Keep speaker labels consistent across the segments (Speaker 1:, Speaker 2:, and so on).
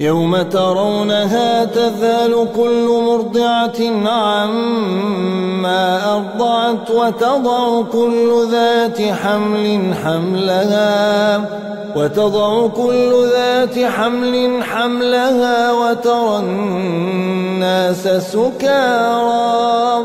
Speaker 1: يوم ترونها تذهل كل مرضعة عما أرضعت وتضع كل ذات حمل حملها وتضع كل ذات حمل حملها وترى الناس سكارى.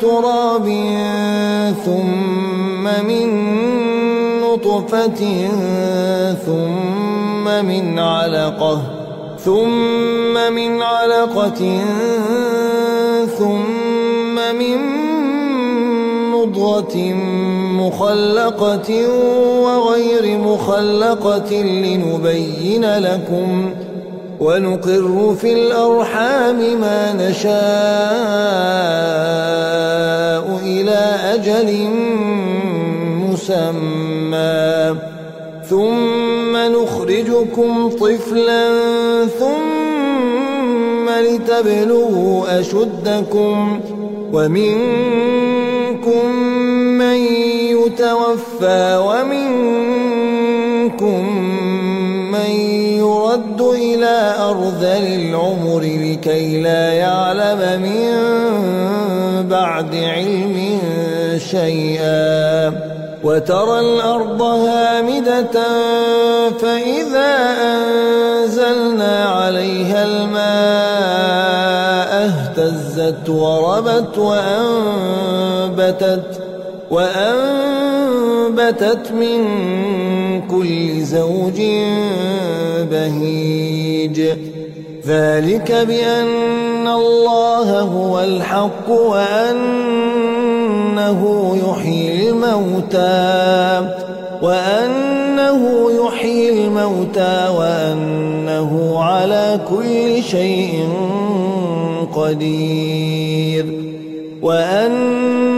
Speaker 1: تراب ثم من نطفة ثم من علقة ثم من علقة ثم من مضغة مخلقة وغير مخلقة لنبين لكم ونقر في الأرحام ما نشاء إلى أجل مسمى. ثم نخرجكم طفلا ثم لتبلغوا أشدكم. ومنكم من يتوفى ومنكم من يرد إلى أرذل العمر لكي لا يعلم من بعد علم شيئا. وترى الأرض هامدة فإذا أنزلنا عليها الماء اهتزت وربت وأنبتت وأنبتت من كل زوج بهيج. ذلك بأن الله هو الحق وأنه يحيي الموتى وأنه يحيي الموتى وأنه على كل شيء قدير. وأن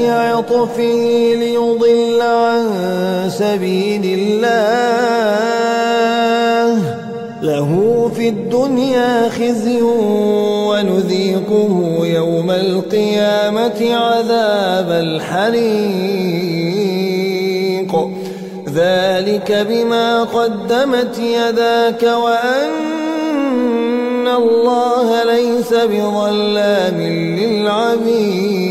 Speaker 1: عطفه ليضل عن سبيل الله. له في الدنيا خزي ونذيقه يوم القيامة عذاب الحريق. ذلك بما قدمت يداك وأن الله ليس بظلام للعبيد.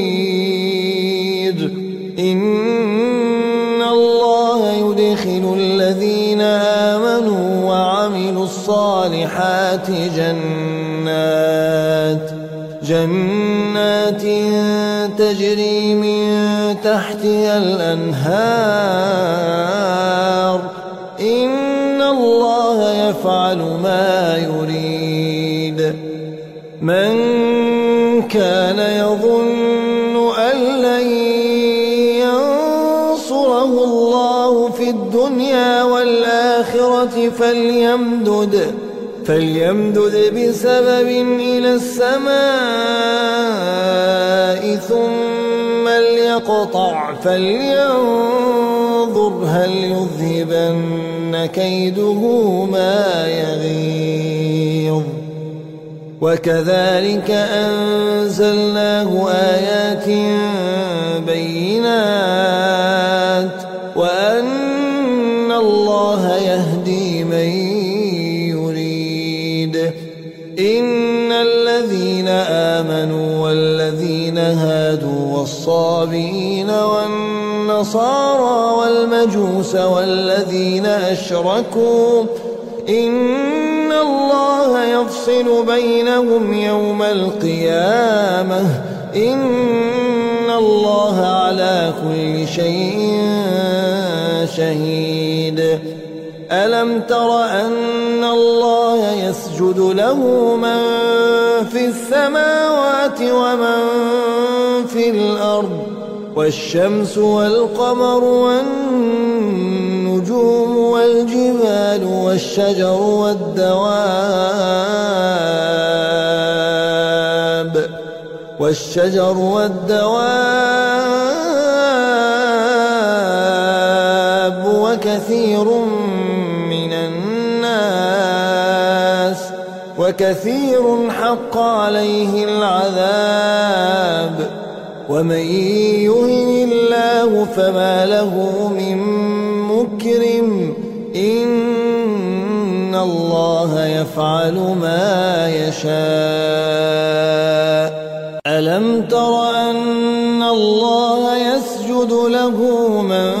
Speaker 1: إن الله يدخل الذين آمنوا وعملوا الصالحات جنات جنات تجري من تحتها الأنهار إن الله يفعل ما يريد من كان يظن الدنيا والآخرة فليمدد فليمدد بسبب إلى السماء ثم ليقطع فلينظر هل يذهبن كيده ما يغيظ. وكذلك أنزلناه آيات بينات آمنوا والذين هادوا والصابئين والنصارى والمجوس والذين أشركوا إن الله يفصل بينهم يوم القيامة. إن الله على كل شيء شهيد. ألم تر أن الله يسجد له من في السماوات ومن في الأرض والشمس والقمر والنجوم والجبال والشجر والدواب والشجر والدواب وكثير من وكثير حق عليه العذاب. ومن يهن الله فما له من مكرم. إن الله يفعل ما يشاء. ألم تر أن الله يسجد له من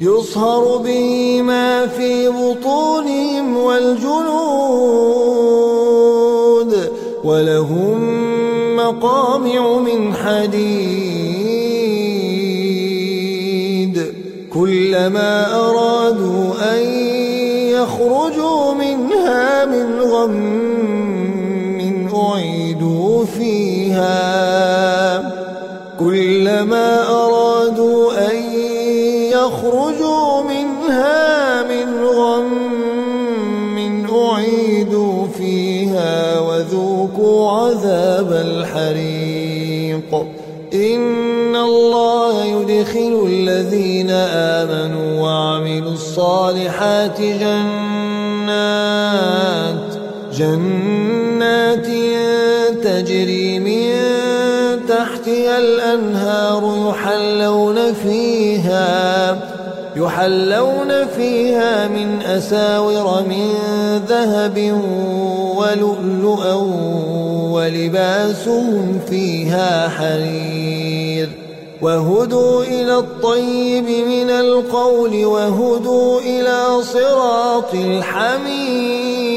Speaker 1: يصهر به ما في بطونهم والجلود ولهم مقامع من حديد كلما أرادوا أن يخرجوا منها من غم أعيدوا فيها كلما الحريق إن الله يدخل الذين آمنوا وعملوا الصالحات جنات جنات تجري من تحتها الأنهار يحلون فيها يحلون فيها من أساور من ذهب ولؤلؤا ولباسهم فيها حرير. وهدوا إلى الطيب من القول وهدوا إلى صراط الحميد.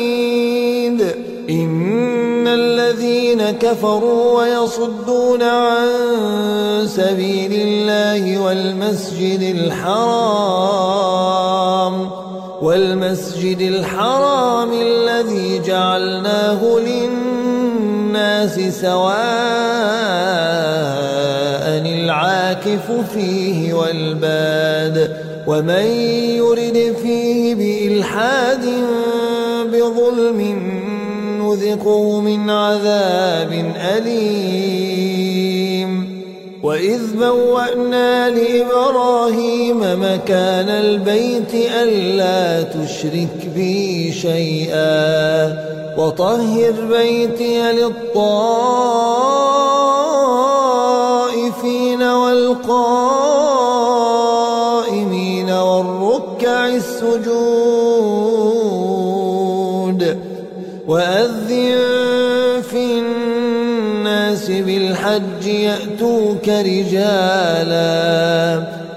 Speaker 1: إن الذين كفروا ويصدون عن سبيل الله والمسجد الحرام والمسجد الحرام الذي جعلناه للناس سواء العاكف فيه والباد ومن يرد فيه بإلحاد بظلم نذقه من عذاب أليم. وإذ بوأنا لإبراهيم مكان البيت ألا تشرك بي شيئا. وطهر بيتي للطائفين والقائمين والركع السجود وأذن في الناس بالحج يأتوك رجالا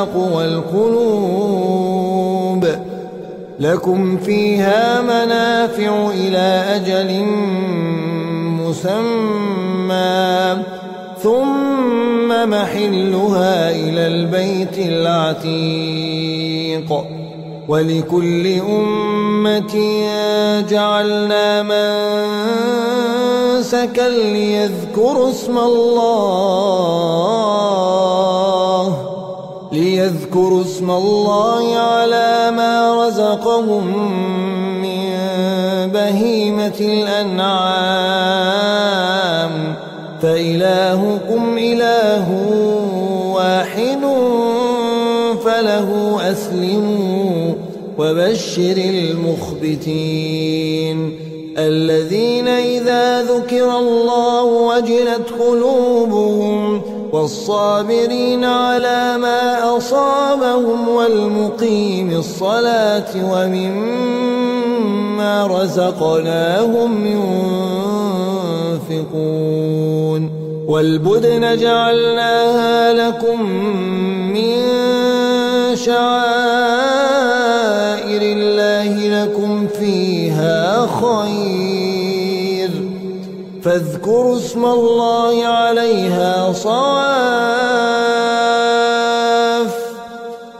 Speaker 1: تقوى القلوب لكم فيها منافع إلى أجل مسمى ثم محلها إلى البيت العتيق ولكل أمة جعلنا منسكا ليذكروا اسم الله ليذكروا اسم الله على ما رزقهم من بهيمة الأنعام. فإلهكم إله واحد فله أسلموا وبشر المخبتين. الذين إذا ذكر الله وجلت قلوبهم والصابرين على ما أصابهم والمقيم الصلاة ومما رزقناهم ينفقون والبدن جعلناها لكم من شعائر الله لكم فيها خير فاذكروا اسم الله عليها صواف.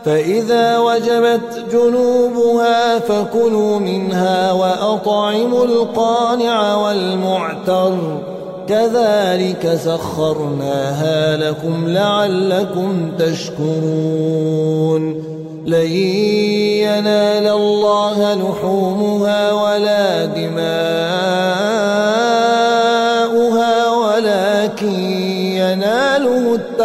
Speaker 1: فإذا وجبت جنوبها فكلوا منها وأطعموا القانع والمعتر. كذلك سخرناها لكم لعلكم تشكرون. لن ينال الله لحومها ولا دماؤها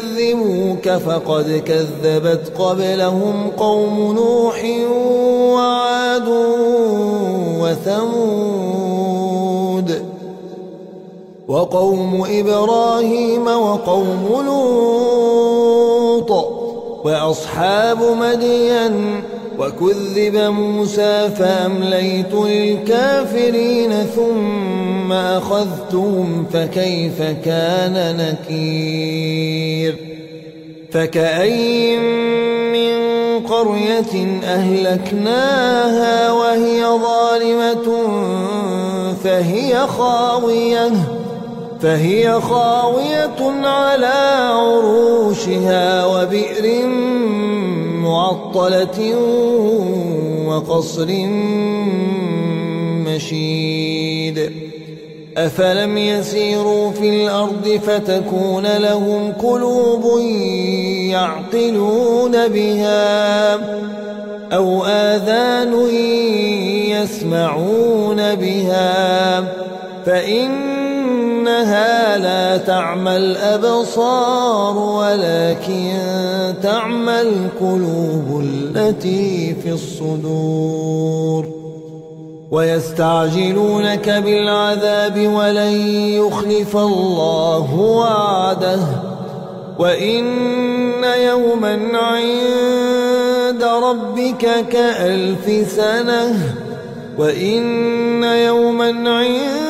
Speaker 1: يكذبوك فقد كذبت قبلهم قوم نوح وعاد وثمود وقوم إبراهيم وقوم لوط وأصحاب مدين وكذب موسى فأمليت للكافرين ثم أخذتهم فكيف كان نكير فكأي من قرية أهلكناها وهي ظالمة فهي خاوية فهي خاوية على عروشها وبئر معطلة وقصر مشيد. أفلم يسيروا في الأرض فتكون لهم قلوب يعقلون بها أو آذان يسمعون بها. فإنها لا تعمى الأبصار ولكن تعمى القلوب التي في الصدور. ويستعجلونك بالعذاب ولن يخلف الله وعده. وإن يوما عند ربك كألف سنة. وإن يوما عند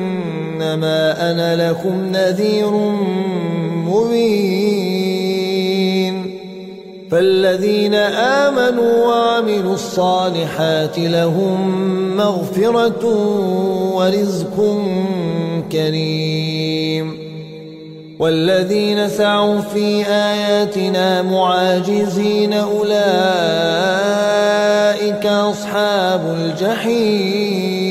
Speaker 1: إنما أنا لكم نذير مبين. فالذين آمنوا وعملوا الصالحات لهم مغفرة ورزق كريم. والذين سعوا في آياتنا معاجزين أولئك أصحاب الجحيم.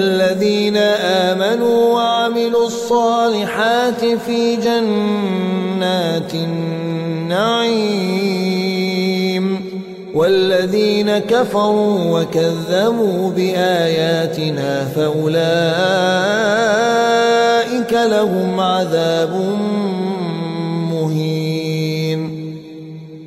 Speaker 1: فالذين آمنوا وعملوا الصالحات في جنات النعيم والذين كفروا وكذبوا بآياتنا فأولئك لهم عذاب مهين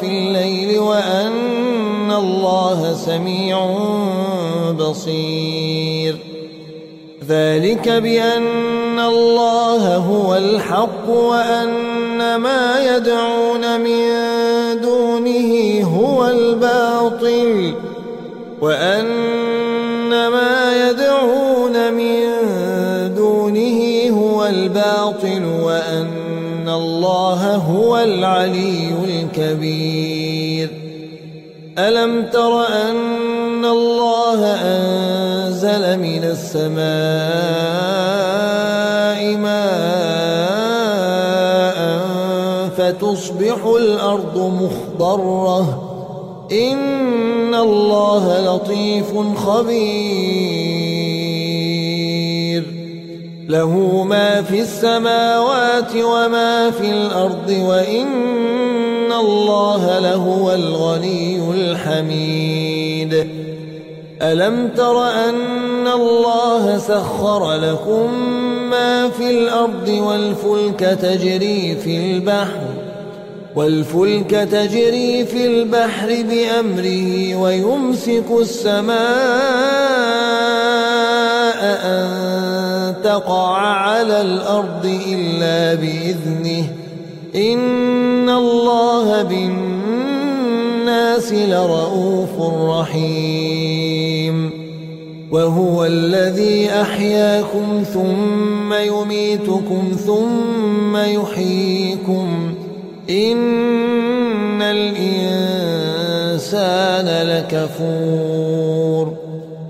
Speaker 1: في الليل وأن الله سميع بصير. ذلك بأن الله هو الحق وأن ما يدعون من دونه هو الباطل وأن الله هو العلي الكبير. ألم تر أن الله أنزل من السماء ماء فتصبح الأرض مخضرة؟ إن الله لطيف خبير. له ما في السماوات وما في الأرض وإن الله لهو الغني الحميد. ألم تر أن الله سخر لكم ما في الأرض والفلك تجري في البحر والفلك تجري في البحر بأمره ويمسك السماء أن تقع على الأرض إلا بإذنه. إن الله بالناس لرؤوف رحيم. وهو الذي أحياكم ثم يميتكم ثم يحييكم. إن الإنسان لكفور.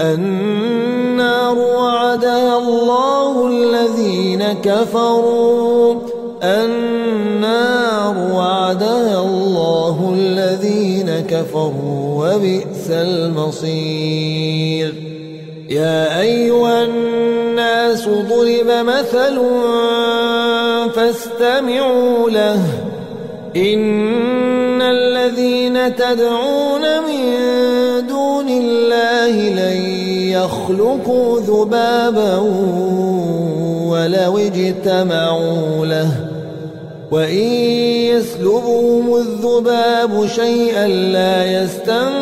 Speaker 1: النار وعدها الله الذين كفروا. النار وعدها الله الذين كفروا وبئس المصير. يا أيها الناس ضرب مثل فاستمعوا له. إن الذين تدعون يخلقوا ذبابا ولو اجتمعوا له وإن يسلبهم الذباب شيئا لا يستنقذوه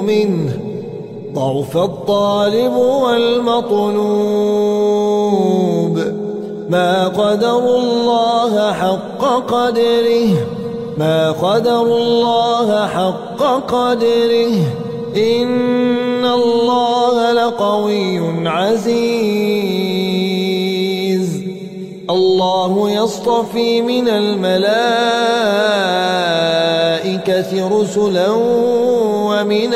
Speaker 1: منه ضعف الطالب والمطلوب ما قدر الله حق قدره ما قدر الله حق قدره إن الله لقوي عزيز. الله يصطفي من الملائكة رسلا ومن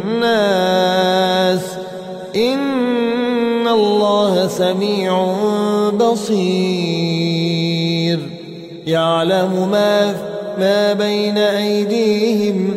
Speaker 1: الناس. إن الله سميع بصير. يعلم ما ما بين أيديهم